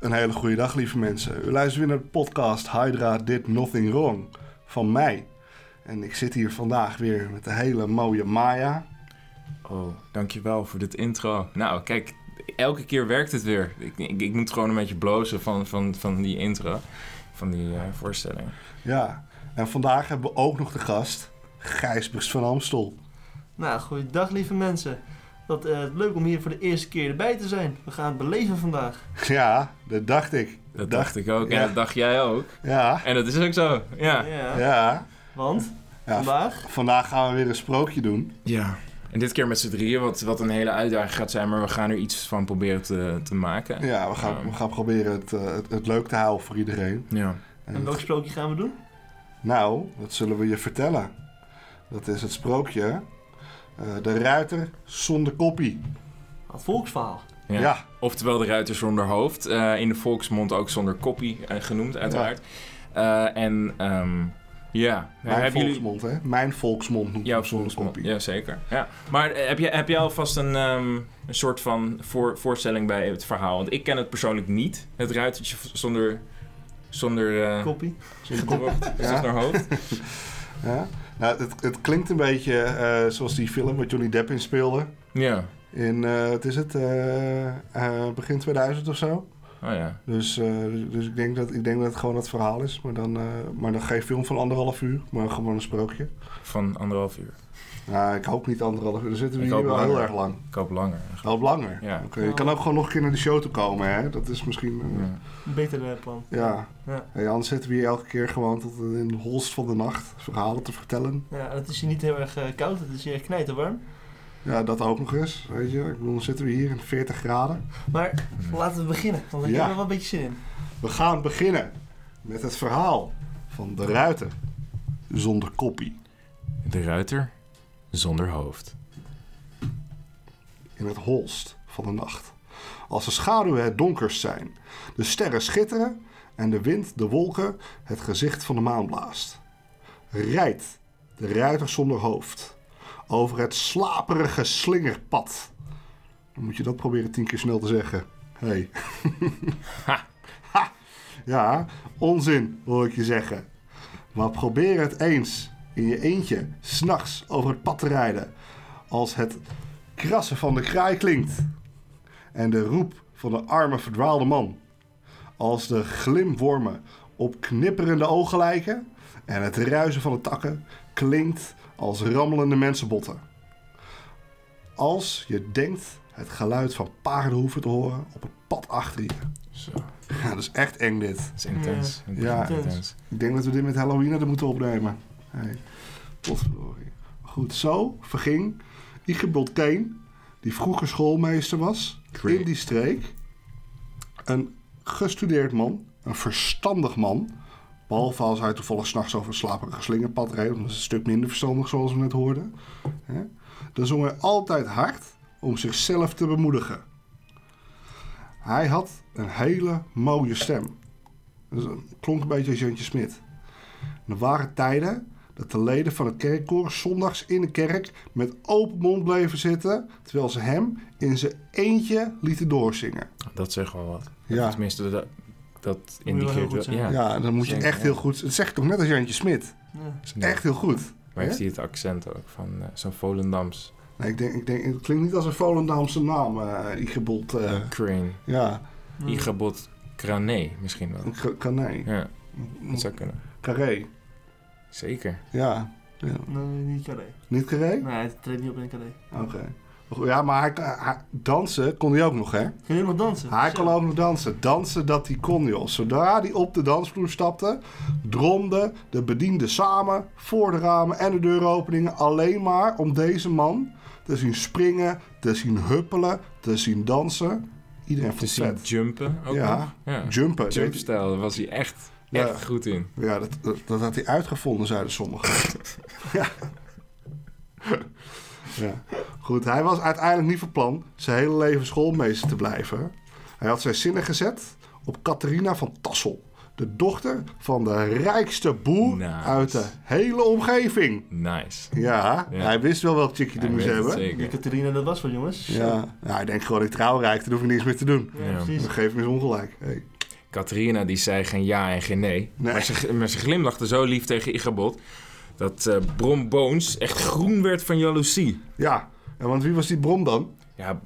Een hele goede dag, lieve mensen. U luistert weer naar de podcast Hydra Did Nothing Wrong van mij. En ik zit hier vandaag weer met de hele mooie Maya. Oh, dankjewel voor dit intro. Nou, kijk, elke keer werkt het weer. Ik, ik, ik moet gewoon een beetje blozen van, van, van die intro, van die eh, voorstelling. Ja, en vandaag hebben we ook nog de gast Gijsbers van Amstel. Nou, goeiedag lieve mensen. Wat eh, leuk om hier voor de eerste keer erbij te zijn. We gaan het beleven vandaag. Ja, dat dacht ik. Dat dacht ik ook Ja. en dat dacht jij ook. Ja, En dat is ook zo, ja. Ja. ja. Want ja. vandaag? Vandaag gaan we weer een sprookje doen. Ja. En dit keer met z'n drieën, wat, wat een hele uitdaging gaat zijn, maar we gaan er iets van proberen te, te maken. Ja, we gaan, we gaan proberen het, eh, het, het leuk te houden voor iedereen. Ja. En En welk sprookje gaan we doen? Nou, dat zullen we je vertellen. Dat is het sprookje. Eh, de ruiter zonder koppie. Het volksverhaal. Ja. Ja. Oftewel de ruiter zonder hoofd. eh, in de volksmond ook zonder koppie eh, genoemd, uiteraard. Eh, en ehm, ja, Mijn hebben jullie... volksmond, hè? Mijn volksmond noemt Jouw hem zonder volksmond, koppie. ja zeker. Ja. Maar heb, je, heb jij alvast een, ehm, een soort van voor, voorstelling bij het verhaal? Want ik ken het persoonlijk niet. Het ruitertje zonder, zonder eh, Koppie. Zonder hoofd. Ja. Nou, het, het klinkt een beetje eh, zoals die film waar Johnny Depp in speelde. Ja. In, eh, wat is het, eh, begin 2000 of zo. Oh ja. Dus, dus ik, denk dat, ik denk dat het gewoon het verhaal is. Maar dan, maar dan geen film van anderhalf uur, maar gewoon een sprookje. Van anderhalf uur. Nou, ik hoop niet anderhalf uur. Dan zitten we Ik hier wel heel erg lang. Ik hoop langer. Wel langer. Ja. Oké, Je kan ook gewoon nog een keer naar de show toe komen, hè? Dat is misschien... eh, Ja. Een beter eh, plan. ja. Ja. Hey, anders zitten we hier elke keer gewoon tot in de holst van de nacht verhalen te vertellen. Ja, en het is hier niet heel erg eh, koud. Het is hier knijterwarm. Ja, dat ook nog eens, weet je. Ik bedoel, dan zitten we hier in 40 graden. Maar laten we beginnen. Want ik Ja. heb er wel een beetje zin in. We gaan beginnen met het verhaal van de ruiter zonder koppie. De ruiter zonder hoofd. in het holst van de nacht. Als de schaduwen het donkerst zijn, de sterren schitteren en de wind de wolken het gezicht van de maan blaast. Rijdt de ruiter zonder hoofd over het slaperige slingerpad. Dan moet je dat proberen tien keer snel te zeggen. Hey. Ha. Ha. Ja, onzin hoor ik je zeggen. Maar probeer het eens in je eentje s'nachts over het pad te rijden. Als het krassen van de kraai klinkt. En de roep van de arme verdwaalde man. Als de glimwormen op knipperende ogen lijken. En het ruisen van de takken klinkt als rammelende mensenbotten. Als je denkt het geluid van paardenhoeven te horen op het pad achter je. Zo. Ja, dat is echt eng dit. Dat is intens. Ja. intens. Ik denk dat we dit met Halloween hadden moeten opnemen. Hey, potverdorie. Goed, zo verging Igebold Kane, die vroeger schoolmeester was, Great. in die streek. Een gestudeerd man, een verstandig man. Behalve als hij toevallig s'nachts over een slaperige slingerpad reed. Dat is een stuk minder verstandig zoals we net hoorden. Dan zong hij altijd hard om zichzelf te bemoedigen. Hij had een hele mooie stem. Dus het klonk een beetje als Jantje Smit. Er waren tijden dat de leden van het kerkkoor zondags in de kerk met open mond bleven zitten, terwijl ze hem in zijn eentje lieten doorzingen. Dat zegt wel wat. Ja. Tenminste, dat, dat wel. Ja. Ja, dan moet je Zeker, echt ja. heel goed. Dat zeg ik toch net als Jantje Smit. Ja. Echt heel goed. Maar heeft hij het accent ook van eh, zo'n Volendams Nee, ik denk, ik denk, het klinkt niet als een Volendamse naam, eh Igebold. eh crane? ja, Igabot Krané misschien wel. een K- Carré. Ja, dat zou kunnen. Carré. Zeker. Ja. ja. Nee, niet carré. Niet Carré? Nee, hij treedt niet op in een carré. Oké. Ja, maar hij, hij- dansen kon hij ook nog, hè? Kun je nog dansen? Hij Zo. kon ook nog dansen. Dansen dat hij kon, joh. Zodra hij op de dansvloer stapte, dromden de bedienden samen voor de ramen en de deuropeningen alleen maar om deze man te zien springen, te zien huppelen, te zien dansen. Iedereen Te vond zien het vet. jumpen ook Ja. nog. Ja. Jumpen. Jumpstijl, was hij echt. Echt goed in. Ja, dat, dat, dat had hij uitgevonden, zeiden sommigen. ja. ja. Goed, hij was uiteindelijk niet van plan zijn hele leven schoolmeester te blijven. Hij had zijn zinnen gezet op Catharina van Tassel. de dochter van de rijkste boer Nice. uit de hele omgeving. Nice. Ja, Ja. hij wist wel welk chickie er moest hebben. zeker. Die Catharina, dat was wat jongens. Ja, ja, hij denkt gewoon, ik trouw rijk, dan hoef ik niks meer te doen. Ja, Ja. precies. Dan geef me eens ongelijk. Hey. Catharina die zei geen ja en geen nee. Nee. Maar, ze, maar ze glimlachte zo lief tegen Igabot... dat eh Brom Bones echt groen werd van jaloezie. Ja, en want wie was die brom dan? Ja,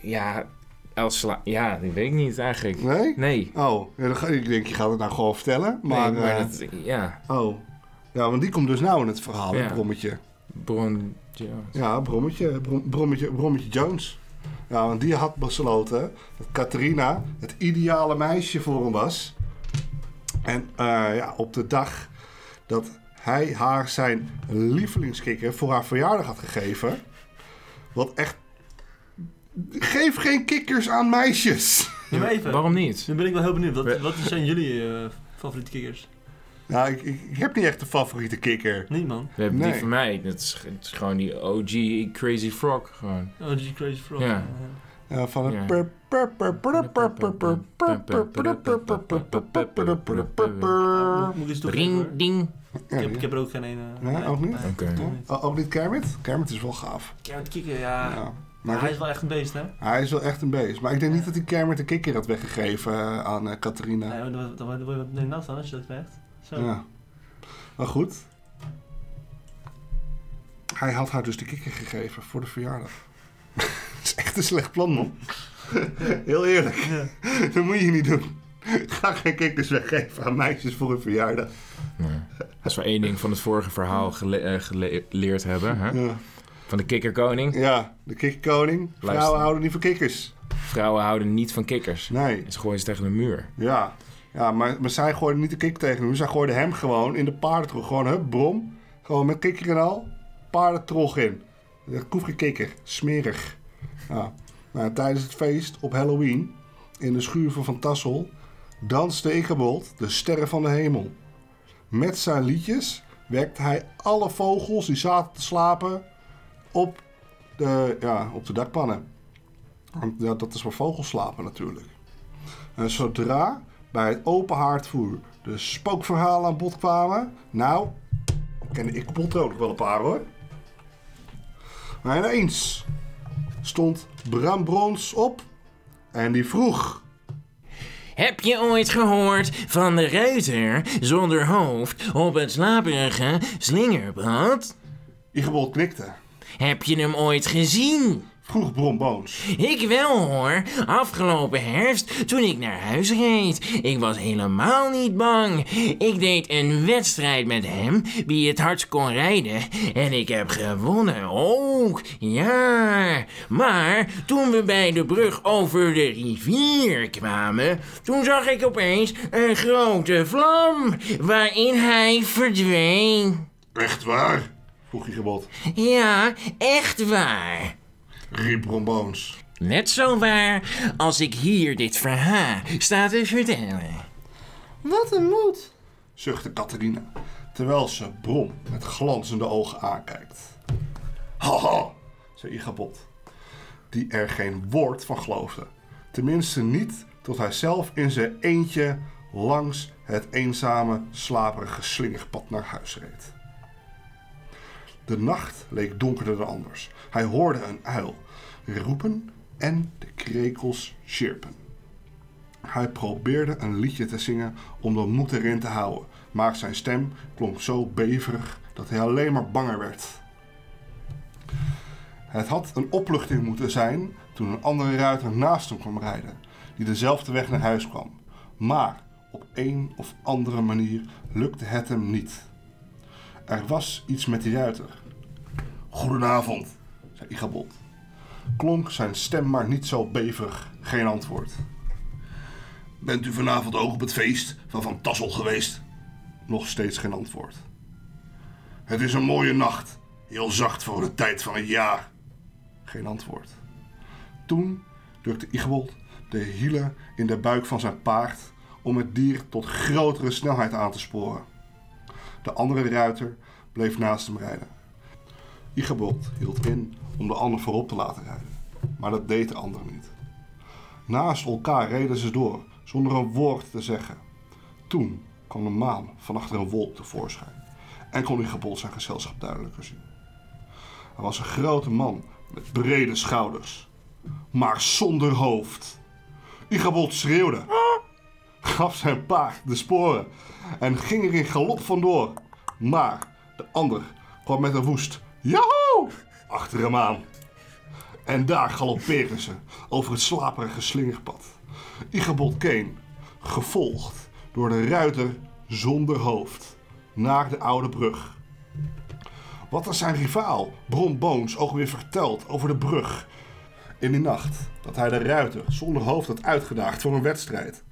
ja, Elsla... Ja, die weet ik niet eigenlijk. Nee? Nee. Oh, ja, dan ga, ik denk je gaat het nou gewoon vertellen. Maar, nee, maar eh, dat, ja, oh. Ja, want die komt dus nou in het verhaal, Ja. het brommetje. Bron Jones. Ja, brommetje, brom, brommetje, brommetje Jones. Ja, want die had besloten dat Catharina het ideale meisje voor hem was. En eh, ja, op de dag dat hij haar zijn lievelingskikker voor haar verjaardag had gegeven. Wat echt... Geef geen kikkers aan meisjes. Ja, maar even. Waarom niet? Nu ben ik wel heel benieuwd. Wat, wat zijn jullie eh, favoriete kikkers? Nou, ik, heb niet echt een favoriete kikker. Nee, man. We hebben nee. die van mij. Is, het is gewoon die OG Crazy Frog. Gewoon. OG Crazy Frog. Ja. ja van Ring, ding. Ik, heb, er ook geen ene. Nee, ook niet? Oké. Ook niet Kermit? Kermit is wel gaaf. Kermit kikker, ja. ja. Maar hij is wel echt een beest, hè? Hij is wel echt een beest. Maar ik denk niet dat hij Kermit de kikker had weggegeven aan Catharina. Nee, dan word je wat nat als je dat krijgt. Zo. Ja. Maar goed. Hij had haar dus de kikker gegeven voor de verjaardag. Dat is echt een slecht plan, man. Heel eerlijk. Ja. Dat moet je niet doen. Ga geen kikkers weggeven aan meisjes voor een verjaardag. Nee. Als we één ding van het vorige verhaal gele- eh, gele- geleerd hebben, hè? Ja, van de kikkerkoning. ja de kikkerkoning. Vrouwen Luister. houden niet van kikkers. Vrouwen houden niet van kikkers. Nee. En ze gooien ze tegen de muur. Ja, ja maar, maar zij gooiden niet de kikker tegen hem. Zij gooiden hem gewoon in de paardentrog. Gewoon, hup, brom. Gewoon met kikker en al. Paardentrog in. Geen kikker. Smerig. Ja. Nou, tijdens het feest op Halloween in de schuur van Van Tassel danste Ichabod de sterren van de hemel. Met zijn liedjes wekte hij alle vogels die zaten te slapen op de, ja, op de dakpannen. Ja, dat is waar vogels slapen natuurlijk. En zodra bij het open haardvuur de spookverhalen aan bod kwamen, nou, kende ik nog wel een paar hoor. Maar ineens stond Bram Brons op en die vroeg. Heb je ooit gehoord van de ruiter zonder hoofd op het slaperige slingerpad? Igebol knikte. Heb je hem ooit gezien? Vroeg Brom Boons. Ik wel hoor. Afgelopen herfst toen ik naar huis reed. Ik was helemaal niet bang. Ik deed een wedstrijd met hem wie het hardst kon rijden. En ik heb gewonnen ook. Ja. Maar toen we bij de brug over de rivier kwamen, toen zag ik opeens een grote vlam waarin hij verdween. Echt waar? Vroeg Igebod. Ja, echt waar. Riep. Net zo waar als ik hier dit verhaal sta te vertellen. Wat een moed. zuchtte Catharina, terwijl ze Brom met glanzende ogen aankijkt. Haha, zei Igabot, die er geen woord van geloofde. Tenminste niet tot hij zelf in zijn eentje langs het eenzame, slaperige slingerpad naar huis reed. De nacht leek donkerder dan anders. Hij hoorde een uil roepen en de krekels chirpen. Hij probeerde een liedje te zingen om de moed erin te houden, maar zijn stem klonk zo beverig dat hij alleen maar banger werd. Het had een opluchting moeten zijn toen een andere ruiter naast hem kwam rijden, die dezelfde weg naar huis kwam. Maar op een of andere manier lukte het hem niet. Er was iets met die ruiter. Goedenavond, zei Igabot. Klonk zijn stem maar niet zo beverig, geen antwoord. Bent u vanavond ook op het feest van Van Tassel geweest? Nog steeds geen antwoord. Het is een mooie nacht, heel zacht voor de tijd van het jaar. Geen antwoord. Toen drukte Igbold de hielen in de buik van zijn paard om het dier tot grotere snelheid aan te sporen. De andere ruiter bleef naast hem rijden. Igebold hield in om de ander voorop te laten rijden, maar dat deed de ander niet. Naast elkaar reden ze door, zonder een woord te zeggen. Toen kwam de maan van achter een wolk tevoorschijn en kon Igebold zijn gezelschap duidelijker zien. Hij was een grote man met brede schouders, maar zonder hoofd. Igebold schreeuwde, gaf zijn paard de sporen en ging er in galop vandoor. Maar de ander kwam met een woest Joho! achter hem aan. En daar galoppeerden ze over het slaperige slingerpad. Igebold Keen, gevolgd door de ruiter zonder hoofd, naar de oude brug. Wat er zijn rivaal, Bron Boons, ook weer verteld over de brug. In die nacht dat hij de ruiter zonder hoofd had uitgedaagd voor een wedstrijd.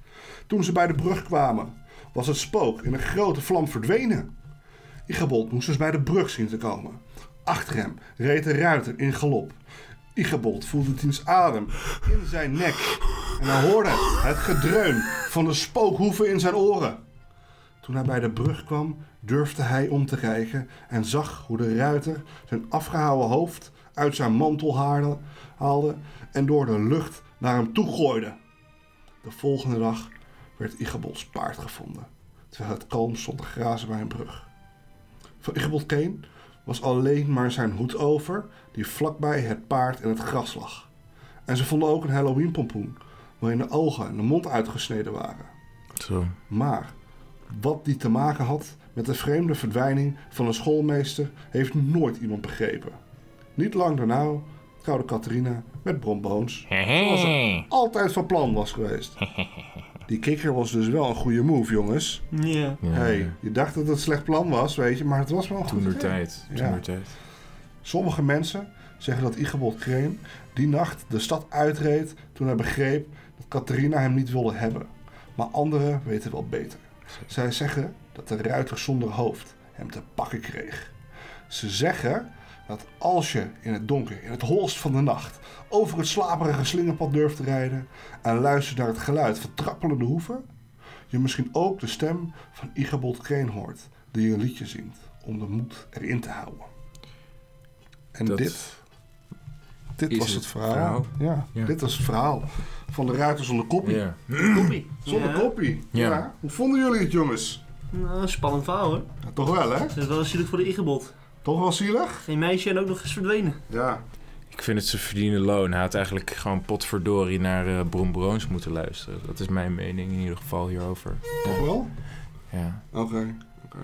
Toen ze bij de brug kwamen, was het spook in een grote vlam verdwenen. Igebold moest dus bij de brug zien te komen. Achter hem reed de ruiter in galop. Igebold voelde diens adem in zijn nek en hij hoorde het gedreun van de spookhoeven in zijn oren. Toen hij bij de brug kwam, durfde hij om te kijken en zag hoe de ruiter zijn afgehouwen hoofd uit zijn mantel haalde en door de lucht naar hem toe gooide. De volgende dag werd Igebolds paard gevonden, terwijl het kalm stond te grazen bij een brug. Van Igebold Keen was alleen maar zijn hoed over, die vlakbij het paard in het gras lag. En ze vonden ook een Halloween pompoen, waarin de ogen en de mond uitgesneden waren. Zo. Maar wat die te maken had met de vreemde verdwijning van een schoolmeester, heeft nooit iemand begrepen. Niet lang daarna trouwde Catharina met Bron Boons, zoals ze altijd van plan was geweest. Die kikker was dus wel een goede move, jongens. Ja. Ja, hey, je dacht dat het een slecht plan was, weet je, maar het was wel een goed Toen tijd. Ja. Tijd. Sommige mensen zeggen dat Igebold Kreen die nacht de stad uitreed toen hij begreep dat Catharina hem niet wilde hebben. Maar anderen weten wel beter. Zij zeggen dat de ruiter zonder hoofd hem te pakken kreeg. Ze zeggen dat als je in het donker, in het holst van de nacht, over het slaperige slingerpad durft te rijden en luistert naar het geluid van trappelende hoeven, je misschien ook de stem van Igebold Kreen hoort die een liedje zingt om de moed erin te houden. En Dat dit, dit was het het verhaal. verhaal. Ja, Ja. dit was het verhaal van de ruiter zonder koppie. Ja. Koppie. Zonder Ja. koppie. Ja. Ja. Hoe vonden jullie het, jongens? Nou, spannend verhaal hoor. Ja, toch wel, hè? Het is wel zielig voor de ingebod. Toch wel zielig? Geen meisje en ook nog eens verdwenen. Ja. Ik vind het ze verdienen loon. Hij had eigenlijk gewoon potverdorie naar eh Bron Broons moeten luisteren. Dat is mijn mening in ieder geval hierover. Toch wel? Ja. Oké. oké.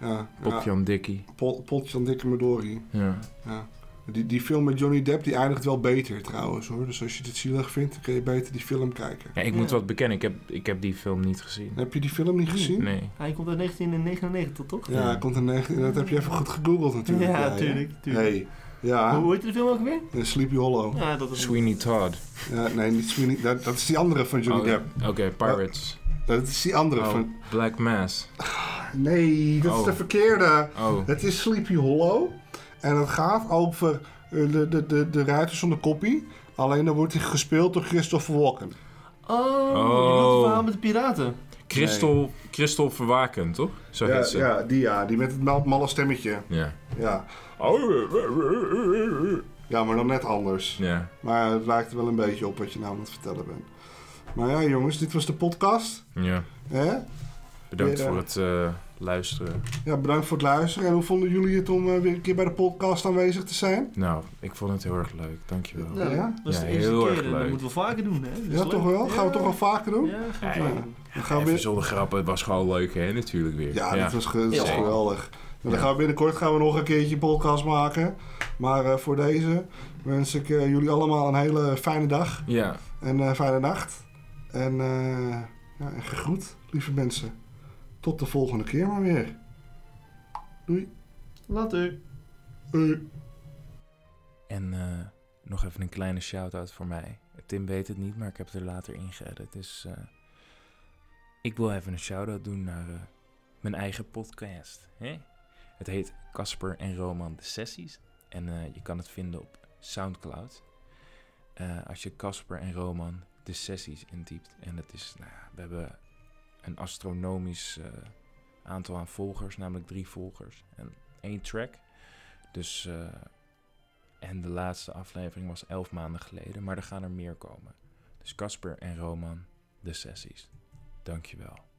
Ja. Pop ja. Dikkie. Pot, Potje van Dikke Medori. Ja. Ja. Die, die film met Johnny Depp die eindigt wel beter trouwens hoor. Dus als je dit zielig vindt, dan kun je beter die film kijken. ja, ik moet wat bekennen. Ik heb, ik heb die film niet gezien. Heb je die film niet gezien? Nee. Hij komt uit 1999, toch? Ja, hij komt in 19... Dat heb je even goed gegoogeld natuurlijk. Ja, tuurlijk, tuurlijk. Hey. Ja, Hoe heet de film ook weer? in Sleepy Hollow. Ja, dat is Sweeney Todd. Ja, nee, niet Sweeney. Dat, dat is die andere van Johnny Oh, Depp. Oké, Pirates. Dat is die andere Oh, van... Black Mass. Nee, dat is Oh. de verkeerde. Oh. Het is Sleepy Hollow. En het gaat over eh, de, de, de, de ruiter zonder koppie. Alleen dan wordt hij gespeeld door Christopher Walken. Oh, Oh. het verhaal met de piraten. Christel, Christel Verwaken, toch? Zo Ja, heet ze. ja, die ja. Die met het mal- malle stemmetje. Ja. Ja. Ja, maar dan net anders. Ja. Maar het lijkt er wel een beetje op wat je nou aan het vertellen bent. Maar ja, jongens, dit was de podcast. ja. Hè? Bedankt Weer, eh, voor het eh, luisteren. Ja, bedankt voor het luisteren. En hoe vonden jullie het om eh, weer een keer bij de podcast aanwezig te zijn? Nou, ik vond het heel erg leuk. Dankjewel. Ja, Ja? dat is Ja, de eerste heel keer. erg leuk. Dat moeten we vaker doen, hè? Ja, leuk. toch wel? Gaan we toch wel vaker doen? Ja, gaan we Ja, vaker doen. Dan gaan we Even weer... zonder grappen, het was gewoon leuk, hè? Natuurlijk weer. Ja, dat was, dat geweldig. Dan gaan we binnenkort gaan we nog een keertje een podcast maken. Maar eh, voor deze wens ik eh, jullie allemaal een hele fijne dag Ja, en een fijne nacht. En, eh, ja, en gegroet, lieve mensen. Tot de volgende keer maar weer. Doei. Later. Doei. En eh, nog even een kleine shout-out voor mij. Tim weet het niet, maar ik heb het er later in geëdit. Dus eh, ik wil even een shout-out doen naar eh, mijn eigen podcast. Hè? Het heet Casper en Roman de Sessies. En eh, je kan het vinden op Soundcloud. Eh, als je Casper en Roman de Sessies intypt. En het is, nou, ja, we hebben een astronomisch eh, aantal aan volgers, namelijk drie volgers en één track. Dus, eh, en de laatste aflevering was elf maanden geleden, maar er gaan er meer komen. Dus Casper en Roman, de sessies. Dankjewel.